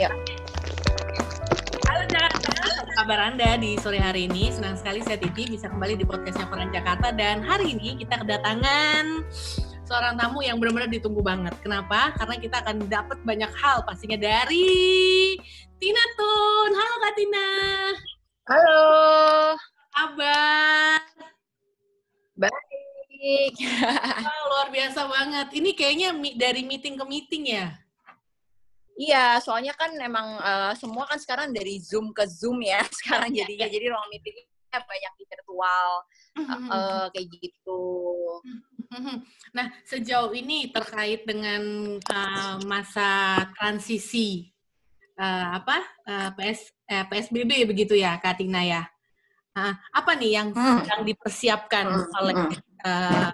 Yuk. Halo Jakarta, apa kabar Anda di sore hari ini? Senang sekali saya Titi bisa kembali di podcastnya Koran Jakarta dan hari ini kita kedatangan seorang tamu yang benar-benar ditunggu banget. Kenapa? Karena kita akan dapat banyak hal pastinya dari Tina Tun. Halo Kak Tina. Halo. Kabar? Baik. Wah, luar biasa banget. Ini kayaknya dari meeting ke meeting ya? Iya, soalnya kan emang eh, semua kan sekarang dari Zoom ke Zoom ya sekarang Iya, jadinya. Jadi ruang meetingnya banyak di virtual eh, eh, kayak gitu. Nah, sejauh ini terkait dengan uh, masa transisi uh, apa uh, PS eh, PSBB begitu ya, Kak Tina ya. Nah, apa nih yang sedang dipersiapkan oleh uh,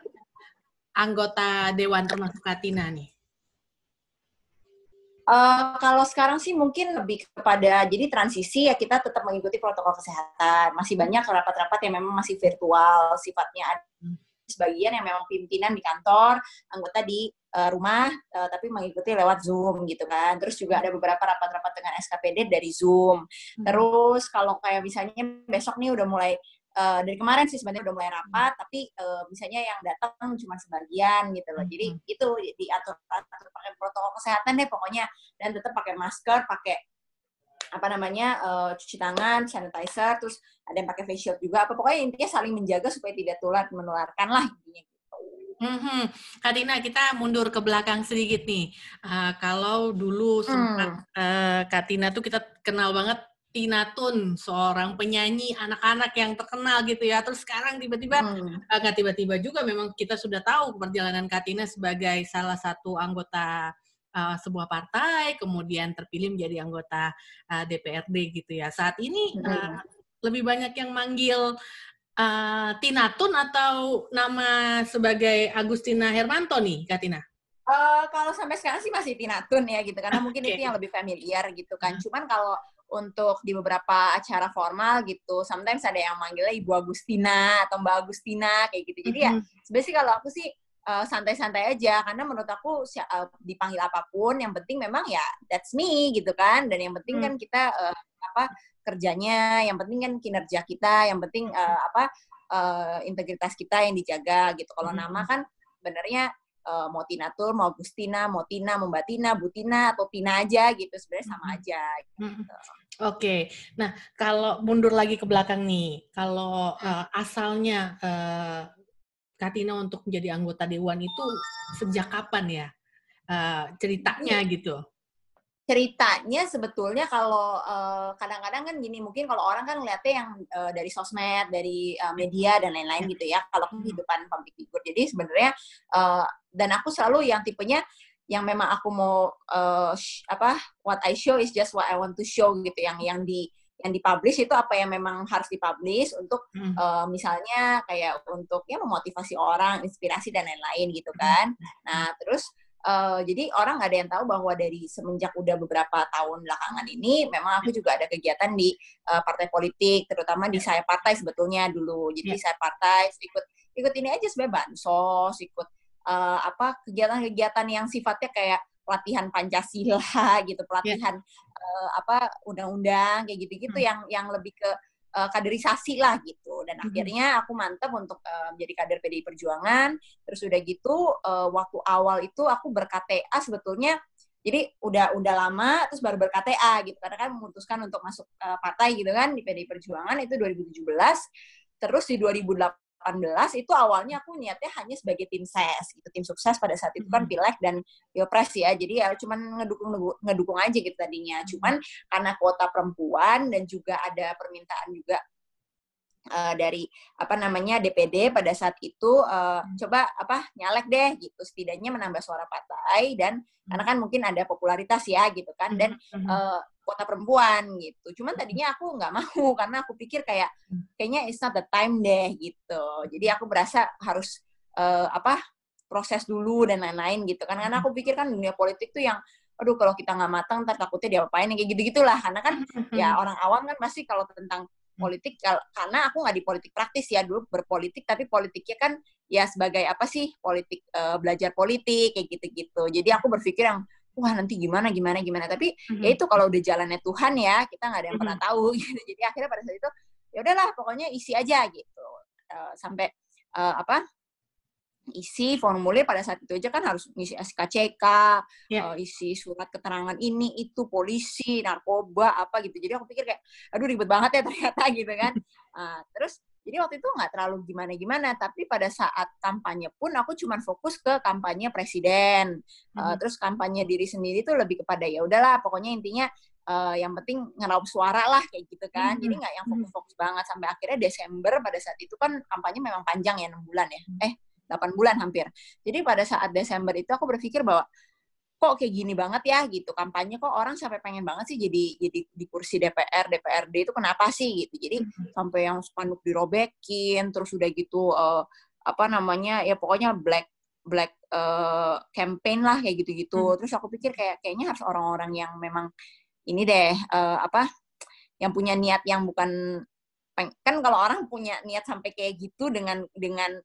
anggota dewan termasuk Kak Tina nih? Eh, kalau sekarang sih mungkin lebih kepada jadi transisi ya kita tetap mengikuti protokol kesehatan. Masih banyak rapat-rapat yang memang masih virtual sifatnya. Ada sebagian yang memang pimpinan di kantor, anggota di eh, rumah, eh, tapi mengikuti lewat Zoom gitu kan. Terus juga ada beberapa rapat-rapat dengan SKPD dari Zoom. Terus kalau kayak misalnya besok nih udah mulai eh, dari kemarin sih sebenarnya udah mulai rapat, tapi eh, misalnya yang datang cuma sebagian gitu loh. Jadi Hmm. itu diatur atur pakai protokol kesehatan deh pokoknya dan tetap pakai masker, pakai apa namanya eh, cuci tangan, sanitizer, terus ada yang pakai face shield juga. Apa pokoknya intinya saling menjaga supaya tidak tular menularkan lah intinya gitu. Mhm. Kak Tina, kita mundur ke belakang sedikit nih. Uh, kalau dulu sempat uh, Kak Tina tuh kita kenal banget Tina Tun, seorang penyanyi anak-anak yang terkenal gitu ya. Terus sekarang tiba-tiba Hmm. Uh, nggak tiba-tiba juga memang kita sudah tahu perjalanan Katina sebagai salah satu anggota uh, sebuah partai, kemudian terpilih menjadi anggota uh, DPRD gitu ya. Saat ini uh, lebih banyak yang manggil uh, Tina Tun atau nama sebagai Agustina Hermanto nih, Katina? Eh, kalau sampai sekarang sih masih Tina Tun ya gitu karena mungkin Oke. itu yang lebih familiar gitu kan. Cuman kalau untuk di beberapa acara formal gitu, sometimes ada yang manggilnya Ibu Agustina atau Mbak Agustina kayak gitu. Jadi ya Mhm. sebenarnya sih kalau aku sih eh, santai-santai aja karena menurut aku eh, dipanggil apa pun yang penting memang ya that's me gitu kan dan yang penting Hmm. kan kita eh, apa kerjanya, yang penting kan kinerja kita, yang penting eh, apa eh, integritas kita yang dijaga gitu. Kalau Hmm. nama kan sebenarnya eh, mau Tina Tur, mau Agustina, mau Tina, mau Mbak Tina, Bu Tina, atau Tina aja gitu. Sebenarnya sama aja. Mhm. Oke, nah kalau mundur lagi ke belakang nih, kalau uh, asalnya uh, Katina untuk menjadi anggota dewan itu sejak kapan ya uh, ceritanya gitu? Ceritanya sebetulnya kalau eh, kadang-kadang kan gini, mungkin kalau orang kan ngeliatnya yang eh, dari sosmed, dari eh, media, dan lain-lain gitu ya, kalau kehidupan public figure. Jadi sebenarnya, eh, dan aku selalu yang tipenya, yang memang aku mau, sh- apa, what I show is just what I want to show gitu, yang yang di yang dipublish itu apa yang memang harus dipublish untuk Hmm. eh, misalnya kayak untuk ya memotivasi orang, inspirasi dan lain-lain gitu kan. Nah terus eh, jadi orang nggak ada yang tahu bahwa dari semenjak udah beberapa tahun belakangan ini, memang aku juga ada kegiatan di eh, partai politik, terutama di saya partai sebetulnya dulu. Jadi Ya. saya partai ikut ikut ini aja sebenarnya bansos, ikut eh, apa kegiatan-kegiatan yang sifatnya kayak pelatihan Pancasila gitu, pelatihan eh, apa undang-undang kayak gitu-gitu Hmm. yang yang lebih ke eh, kaderisasi lah gitu. Dan Mhm. akhirnya aku mantap untuk eh, menjadi kader PDI Perjuangan. Terus udah gitu eh, waktu awal itu aku ber-KTA sebetulnya jadi udah udah lama terus baru ber-KTA gitu karena kan memutuskan untuk masuk eh, partai gitu kan di PDI Perjuangan itu 2017. Terus di 2018 itu awalnya aku niatnya hanya sebagai tim ses gitu. Tim sukses pada saat itu kan pileg dan pilpres ya. Jadi ya cuman ngedukung ngedukung aja gitu tadinya. Cuman karena kuota perempuan dan juga ada permintaan juga eh, dari apa namanya DPD pada saat itu eh, coba apa nyalek deh gitu. Setidaknya menambah suara partai dan karena kan mungkin ada popularitas ya gitu kan. Dan Mhm. Kuota perempuan gitu. Cuman tadinya aku nggak mau karena aku pikir kayak kayaknya it's not the time deh gitu. Jadi aku berasa harus eh, apa proses dulu dan lain-lain gitu kan. Karena aku pikir kan dunia politik tuh yang aduh kalau kita nggak matang ntar takutnya diapain kayak gitu-gitulah. Karena kan ya orang awam kan pasti kalau tentang politik karena aku nggak di politik praktis ya dulu berpolitik tapi politiknya kan ya sebagai apa sih politik eh, belajar politik kayak gitu-gitu. Jadi aku berpikir yang wah nanti gimana gimana gimana tapi mm-hmm. ya itu kalau udah jalannya Tuhan ya kita nggak ada yang mm-hmm. pernah tahu gitu jadi akhirnya pada saat itu ya udahlah pokoknya isi aja gitu uh, sampai uh, apa isi formulir pada saat itu aja kan harus ngisi SKCK, yeah. uh, isi surat keterangan ini itu polisi, narkoba apa gitu. Jadi aku pikir kayak aduh ribet banget ya ternyata gitu kan. Uh, terus jadi waktu itu nggak terlalu gimana-gimana, tapi pada saat kampanye pun aku cuma fokus ke kampanye presiden. Hmm. Uh, terus kampanye diri sendiri tuh lebih kepada ya udahlah, pokoknya intinya uh, yang penting ngeraup suara lah kayak gitu kan. Hmm. Jadi nggak yang fokus-fokus banget sampai akhirnya Desember pada saat itu kan kampanye memang panjang ya enam bulan ya. Hmm. Eh 8 bulan hampir. Jadi pada saat Desember itu aku berpikir bahwa kok kayak gini banget ya gitu kampanye kok orang sampai pengen banget sih jadi jadi di kursi DPR DPRD itu kenapa sih gitu jadi mm-hmm. sampai yang spanduk dirobekin terus udah gitu uh, apa namanya ya pokoknya black black uh, campaign lah kayak gitu-gitu mm-hmm. terus aku pikir kayak kayaknya harus orang-orang yang memang ini deh uh, apa yang punya niat yang bukan kan kalau orang punya niat sampai kayak gitu dengan dengan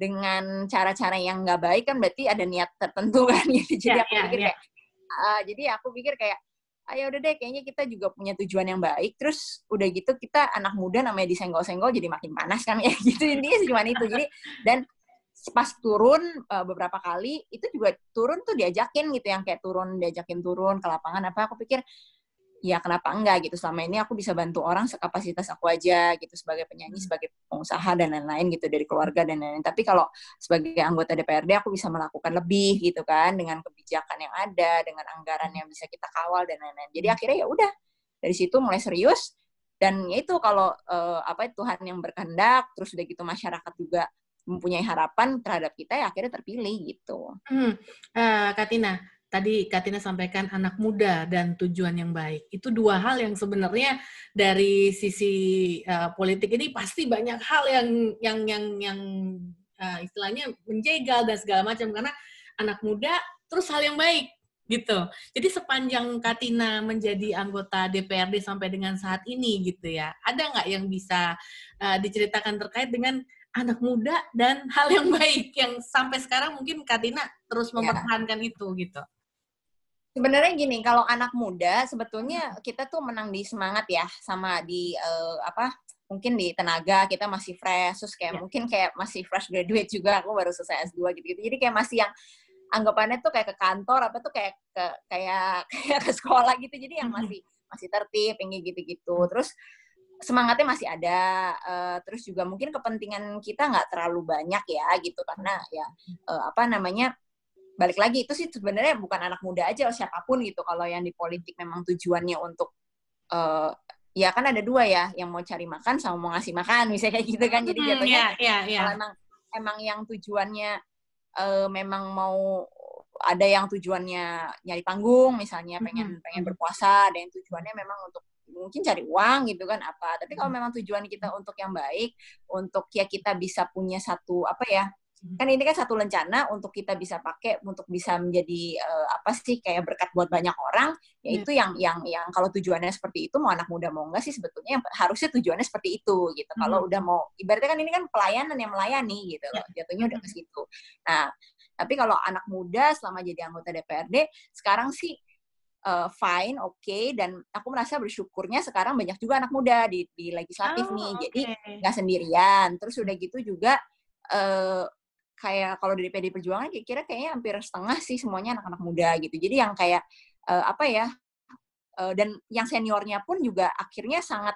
dengan cara-cara yang nggak baik kan berarti ada niat tertentu kan gitu. Jadi yeah, aku yeah, pikir yeah. kayak uh, jadi aku pikir kayak ayo udah deh kayaknya kita juga punya tujuan yang baik terus udah gitu kita anak muda namanya disenggol-senggol jadi makin panas kan ya gitu intinya cuma itu jadi dan pas turun uh, beberapa kali itu juga turun tuh diajakin gitu yang kayak turun diajakin turun ke lapangan apa aku pikir ya kenapa enggak gitu selama ini aku bisa bantu orang sekapasitas aku aja gitu sebagai penyanyi hmm. sebagai pengusaha dan lain-lain gitu dari keluarga dan lain-lain tapi kalau sebagai anggota DPRD aku bisa melakukan lebih gitu kan dengan kebijakan yang ada dengan anggaran yang bisa kita kawal dan lain-lain jadi hmm. akhirnya ya udah dari situ mulai serius dan ya itu kalau uh, apa Tuhan yang berkehendak terus udah gitu masyarakat juga mempunyai harapan terhadap kita ya akhirnya terpilih gitu. Hmm. Uh, Katina, tadi Katina sampaikan anak muda dan tujuan yang baik. Itu dua hal yang sebenarnya dari sisi uh, politik ini pasti banyak hal yang yang yang yang uh, istilahnya menjegal dan segala macam karena anak muda terus hal yang baik gitu. Jadi sepanjang Katina menjadi anggota DPRD sampai dengan saat ini gitu ya, ada nggak yang bisa uh, diceritakan terkait dengan anak muda dan hal yang baik yang sampai sekarang mungkin Katina terus ya. mempertahankan ya. itu gitu. Sebenarnya gini, kalau anak muda sebetulnya kita tuh menang di semangat ya sama di uh, apa? Mungkin di tenaga kita masih fresh, terus kayak yeah. mungkin kayak masih fresh graduate juga, aku baru selesai S2 gitu-gitu. Jadi kayak masih yang anggapannya tuh kayak ke kantor apa tuh kayak ke kayak kayak ke sekolah gitu. Jadi yang masih masih tertib, yang gitu-gitu. Terus semangatnya masih ada uh, terus juga mungkin kepentingan kita nggak terlalu banyak ya gitu karena ya uh, apa namanya balik lagi itu sih sebenarnya bukan anak muda aja siapa pun gitu. Kalau yang di politik memang tujuannya untuk uh, ya kan ada dua ya yang mau cari makan sama mau ngasih makan misalnya kayak gitu kan. Jadi jatuhnya yeah, yeah, yeah. kalau emang emang yang tujuannya uh, memang mau ada yang tujuannya nyari panggung misalnya pengen pengen berpuasa ada yang tujuannya memang untuk mungkin cari uang gitu kan apa. Tapi kalau memang tujuan kita untuk yang baik untuk ya kita bisa punya satu apa ya kan ini kan satu lencana untuk kita bisa pakai untuk bisa menjadi uh, apa sih kayak berkat buat banyak orang yaitu yeah. yang yang yang kalau tujuannya seperti itu mau anak muda mau enggak sih sebetulnya yang harusnya tujuannya seperti itu gitu mm. kalau udah mau ibaratnya kan ini kan pelayanan yang melayani gitu yeah. jatuhnya udah ke situ nah tapi kalau anak muda selama jadi anggota DPRD sekarang sih uh, fine, oke, okay, dan aku merasa bersyukurnya sekarang banyak juga anak muda di, di legislatif oh, nih, okay. jadi nggak sendirian. Terus udah gitu juga uh, kayak kalau dari PD Perjuangan kira-kira kayaknya hampir setengah sih semuanya anak-anak muda gitu. Jadi yang kayak uh, apa ya uh, dan yang seniornya pun juga akhirnya sangat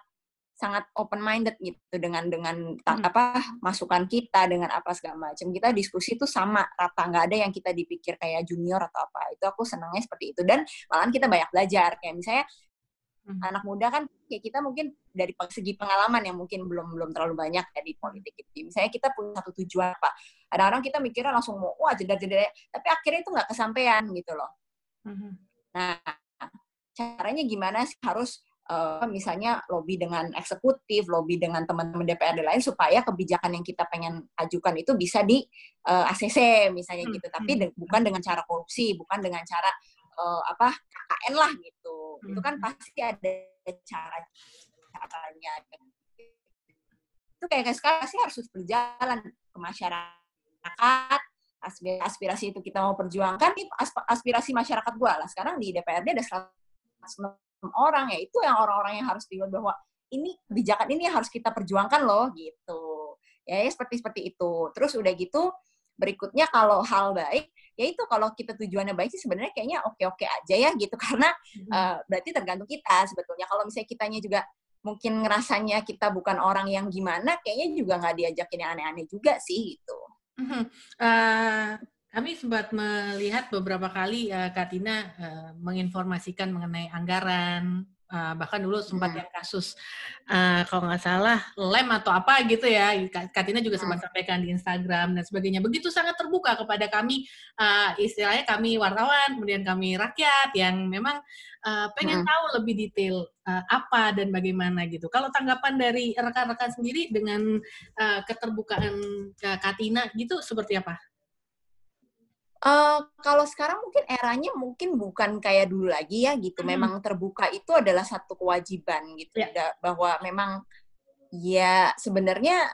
sangat open minded gitu dengan dengan hmm. apa masukan kita dengan apa segala macam. Kita diskusi itu sama rata. Nggak ada yang kita dipikir kayak junior atau apa. Itu aku senangnya seperti itu. Dan malahan kita banyak belajar. Kayak misalnya hmm. anak muda kan kayak kita mungkin dari segi pengalaman yang mungkin belum belum terlalu banyak ya di politik gitu. Misalnya kita punya satu tujuan apa. Kadang-kadang kita mikirnya langsung mau wah jeda-jeda, tapi akhirnya itu nggak kesampaian gitu loh. Hmm. Nah, caranya gimana sih harus uh, misalnya lobby dengan eksekutif, lobby dengan teman-teman DPRD lain supaya kebijakan yang kita pengen ajukan itu bisa di uh, eh, ACC misalnya hmm. gitu, tapi de bukan dengan cara korupsi, bukan dengan cara uh, apa KKN lah gitu. Itu kan pasti ada cara caranya. Itu kayak sekarang sih harus berjalan ke masyarakat. Aspirasi itu kita mau perjuangkan itu aspirasi masyarakat gue lah. Sekarang di DPRD ada 106 orang ya. Itu yang orang-orang yang harus dilihat bahwa ini kebijakan ini harus kita perjuangkan loh gitu. Ya, ya seperti seperti itu. Terus udah gitu berikutnya kalau hal baik ya itu kalau kita tujuannya baik sih sebenarnya kayaknya oke-oke aja ya gitu. Karena uh, berarti tergantung kita sebetulnya. Kalau misalnya kitanya juga mungkin ngerasanya kita bukan orang yang gimana kayaknya juga nggak diajakin yang aneh-aneh juga sih gitu. Mm-hmm. Uh, kami sempat melihat beberapa kali uh, Kak Tina uh, menginformasikan mengenai anggaran, uh, bahkan dulu sempat hmm. yang kasus uh, kalau nggak salah lem atau apa gitu ya, Katina juga sempat hmm. sampaikan di Instagram dan sebagainya. Begitu sangat terbuka kepada kami, uh, istilahnya kami wartawan, kemudian kami rakyat yang memang uh, pengen hmm. tahu lebih detail uh, apa dan bagaimana gitu. Kalau tanggapan dari rekan-rekan sendiri dengan uh, keterbukaan uh, Katina gitu seperti apa? Uh, kalau sekarang mungkin eranya mungkin bukan kayak dulu lagi ya gitu. Hmm. Memang terbuka itu adalah satu kewajiban gitu. Ya. Bahwa memang ya sebenarnya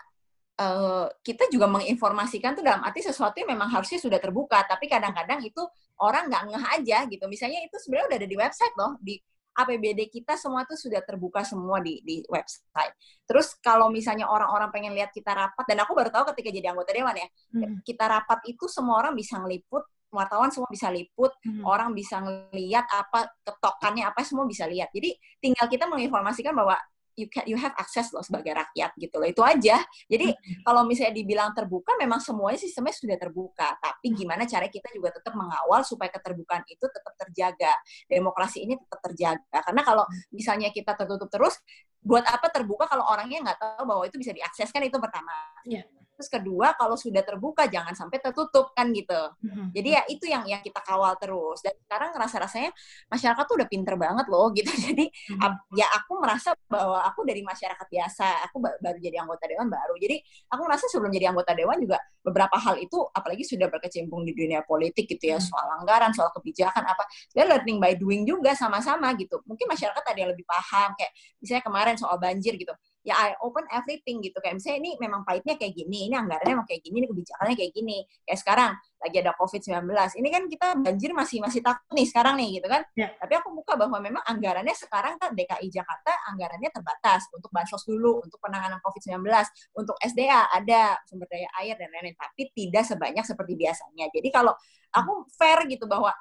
uh, kita juga menginformasikan tuh dalam arti sesuatu yang memang harusnya sudah terbuka. Tapi kadang-kadang itu orang nggak ngeh aja gitu. Misalnya itu sebenarnya udah ada di website loh. Di APBD kita semua tuh sudah terbuka semua di di website. Terus kalau misalnya orang-orang pengen lihat kita rapat dan aku baru tahu ketika jadi anggota dewan ya, hmm. kita rapat itu semua orang bisa ngeliput, wartawan semua bisa liput, hmm. orang bisa ngelihat apa ketokannya apa semua bisa lihat. Jadi tinggal kita menginformasikan bahwa you can you have access loh sebagai rakyat gitu loh itu aja jadi hmm. kalau misalnya dibilang terbuka memang semuanya sistemnya sudah terbuka tapi hmm. gimana cara kita juga tetap mengawal supaya keterbukaan itu tetap terjaga demokrasi ini tetap terjaga karena kalau hmm. misalnya kita tertutup terus buat apa terbuka kalau orangnya nggak tahu bahwa itu bisa diakses kan itu pertama yeah. Terus kedua, kalau sudah terbuka jangan sampai tertutup kan gitu. Mm-hmm. Jadi ya itu yang yang kita kawal terus. Dan sekarang rasa-rasanya masyarakat tuh udah pinter banget loh gitu. Jadi mm-hmm. ya aku merasa bahwa aku dari masyarakat biasa, aku baru jadi anggota dewan baru. Jadi aku merasa sebelum jadi anggota dewan juga beberapa hal itu apalagi sudah berkecimpung di dunia politik gitu ya, mm-hmm. soal anggaran, soal kebijakan apa. Dia learning by doing juga sama-sama gitu. Mungkin masyarakat ada yang lebih paham kayak misalnya kemarin soal banjir gitu ya I open everything gitu. Kayak misalnya ini memang pahitnya kayak gini ini anggarannya emang kayak gini ini kebijakannya kayak gini. Kayak sekarang lagi ada COVID-19 ini kan kita banjir masih masih takut nih sekarang nih gitu kan. Ya. tapi aku buka bahwa memang anggarannya sekarang kan DKI Jakarta anggarannya terbatas untuk bansos dulu untuk penanganan COVID-19 untuk SDA ada sumber daya air dan lain-lain tapi tidak sebanyak seperti biasanya. Jadi kalau aku fair gitu bahwa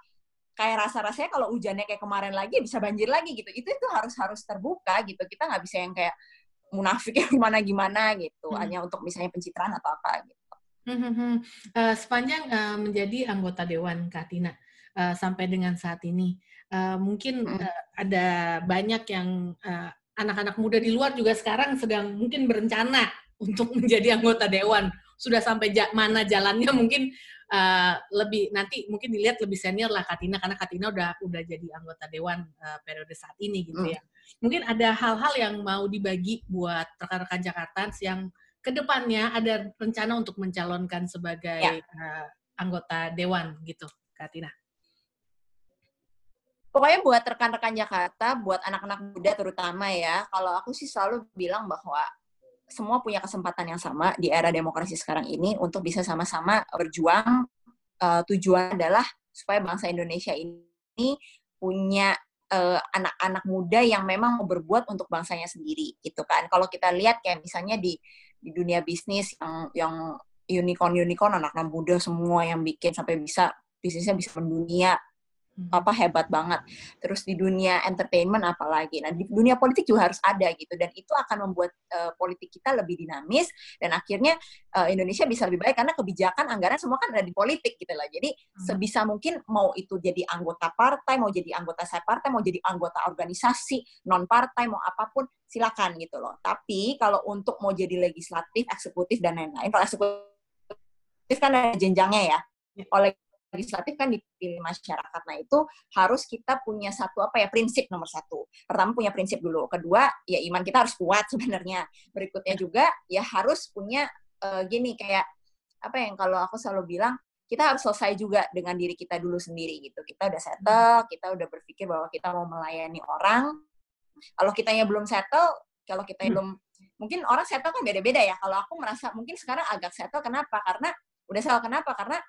kayak rasa-rasanya kalau hujannya kayak kemarin lagi bisa banjir lagi gitu. Itu itu harus harus terbuka gitu. Kita nggak bisa yang kayak munafik yang gimana gimana gitu hmm. hanya untuk misalnya pencitraan atau apa gitu. Hmm, hmm, uh, sepanjang uh, menjadi anggota dewan Katina uh, sampai dengan saat ini uh, mungkin hmm. uh, ada banyak yang uh, anak-anak muda di luar juga sekarang sedang mungkin berencana untuk menjadi anggota dewan sudah sampai ja mana jalannya mungkin uh, lebih nanti mungkin dilihat lebih senior lah Katina karena Katina udah udah jadi anggota dewan uh, periode saat ini gitu hmm. ya mungkin ada hal-hal yang mau dibagi buat rekan-rekan Jakarta yang ke depannya ada rencana untuk mencalonkan sebagai ya. uh, anggota dewan gitu, Kak Tina. Pokoknya buat rekan-rekan Jakarta, buat anak-anak muda terutama ya, kalau aku sih selalu bilang bahwa semua punya kesempatan yang sama di era demokrasi sekarang ini untuk bisa sama-sama berjuang. Uh, tujuan adalah supaya bangsa Indonesia ini punya anak-anak uh, muda yang memang mau berbuat untuk bangsanya sendiri gitu kan. Kalau kita lihat kayak misalnya di di dunia bisnis yang yang unicorn unicorn anak-anak muda semua yang bikin sampai bisa bisnisnya bisa mendunia. Apa hebat banget. Terus di dunia entertainment apalagi. Nah, di dunia politik juga harus ada gitu dan itu akan membuat uh, politik kita lebih dinamis dan akhirnya uh, Indonesia bisa lebih baik karena kebijakan anggaran semua kan ada di politik gitu lah. Jadi hmm. sebisa mungkin mau itu jadi anggota partai, mau jadi anggota saya partai, mau jadi anggota organisasi non partai, mau apa pun silakan gitu loh. Tapi kalau untuk mau jadi legislatif, eksekutif dan lain-lain, kalau eksekutif kan ada jenjangnya ya. ya. Oleh legislatif kan dipilih masyarakat. Nah itu harus kita punya satu apa ya prinsip nomor satu. Pertama punya prinsip dulu. Kedua ya iman kita harus kuat sebenarnya. Berikutnya juga ya harus punya uh, gini kayak apa yang kalau aku selalu bilang kita harus selesai juga dengan diri kita dulu sendiri gitu. Kita udah settle, kita udah berpikir bahwa kita mau melayani orang. Kalau kitanya belum settle, kalau kita hmm. belum mungkin orang settle kan beda-beda ya. Kalau aku merasa mungkin sekarang agak settle kenapa? Karena udah settle kenapa? Karena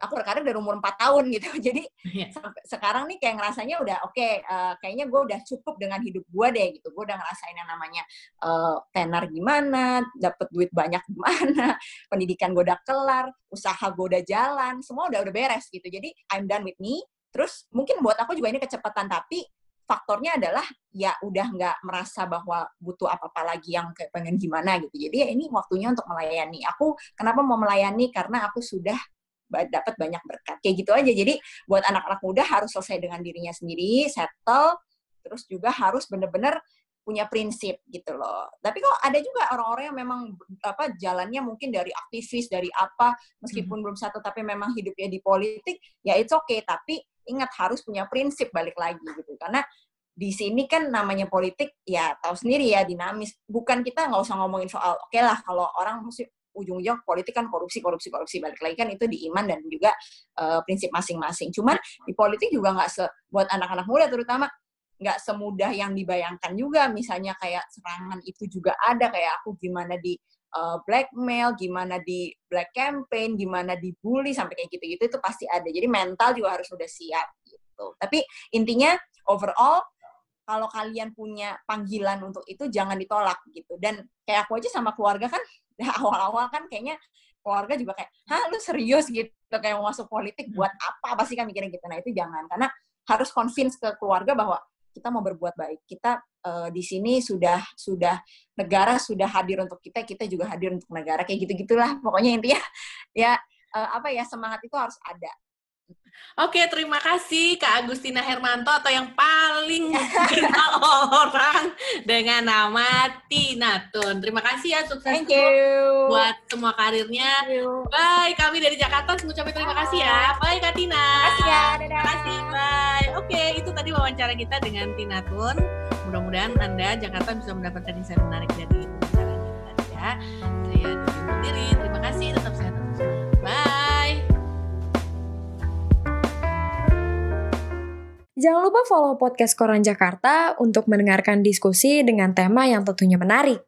aku berkarir dari umur 4 tahun gitu. Jadi yeah. sampai sekarang nih kayak ngerasanya udah oke, okay, uh, kayaknya gue udah cukup dengan hidup gue deh gitu. Gue udah ngerasain yang namanya uh, tenar gimana, dapet duit banyak gimana, pendidikan gue udah kelar, usaha gue udah jalan, semua udah udah beres gitu. Jadi I'm done with me. Terus mungkin buat aku juga ini kecepatan tapi faktornya adalah ya udah nggak merasa bahwa butuh apa-apa lagi yang kayak pengen gimana gitu. Jadi ya ini waktunya untuk melayani. Aku kenapa mau melayani karena aku sudah dapat banyak berkat. Kayak gitu aja. Jadi buat anak-anak muda harus selesai dengan dirinya sendiri, settle, terus juga harus bener-bener punya prinsip gitu loh. Tapi kok ada juga orang-orang yang memang apa jalannya mungkin dari aktivis dari apa meskipun hmm. belum satu tapi memang hidupnya di politik ya it's okay tapi ingat harus punya prinsip balik lagi gitu karena di sini kan namanya politik ya tahu sendiri ya dinamis bukan kita nggak usah ngomongin soal oke okay lah kalau orang mesti ujung-ujung politik kan korupsi korupsi korupsi balik lagi kan itu di iman dan juga uh, prinsip masing-masing. Cuman di politik juga nggak se buat anak-anak muda terutama nggak semudah yang dibayangkan juga. Misalnya kayak serangan itu juga ada kayak aku gimana di uh, blackmail, gimana di black campaign, gimana dibully sampai kayak gitu-gitu itu pasti ada. Jadi mental juga harus sudah siap gitu. Tapi intinya overall kalau kalian punya panggilan untuk itu jangan ditolak gitu. Dan kayak aku aja sama keluarga kan ya awal-awal kan kayaknya keluarga juga kayak, hah lu serius gitu kayak mau masuk politik buat hmm. apa? Pasti kan mikirnya gitu. Nah itu jangan karena harus convince ke keluarga bahwa kita mau berbuat baik. Kita uh, di sini sudah sudah negara sudah hadir untuk kita, kita juga hadir untuk negara kayak gitu gitulah. Pokoknya intinya ya uh, apa ya semangat itu harus ada Oke, terima kasih Kak Agustina Hermanto atau yang paling dikenal orang dengan nama Tina Tun. Terima kasih ya sukses Thank you. buat semua karirnya. Bye, kami dari Jakarta mengucapkan terima kasih ya. Bye Kak Tina. Terima kasih ya, dadah. Terima kasih, bye. Oke, itu tadi wawancara kita dengan Tina Tun. Mudah-mudahan Anda Jakarta bisa mendapatkan insight menarik dari wawancara kita ya. Saya diri, terima kasih, tetap sehat. Jangan lupa follow podcast Koran Jakarta untuk mendengarkan diskusi dengan tema yang tentunya menarik.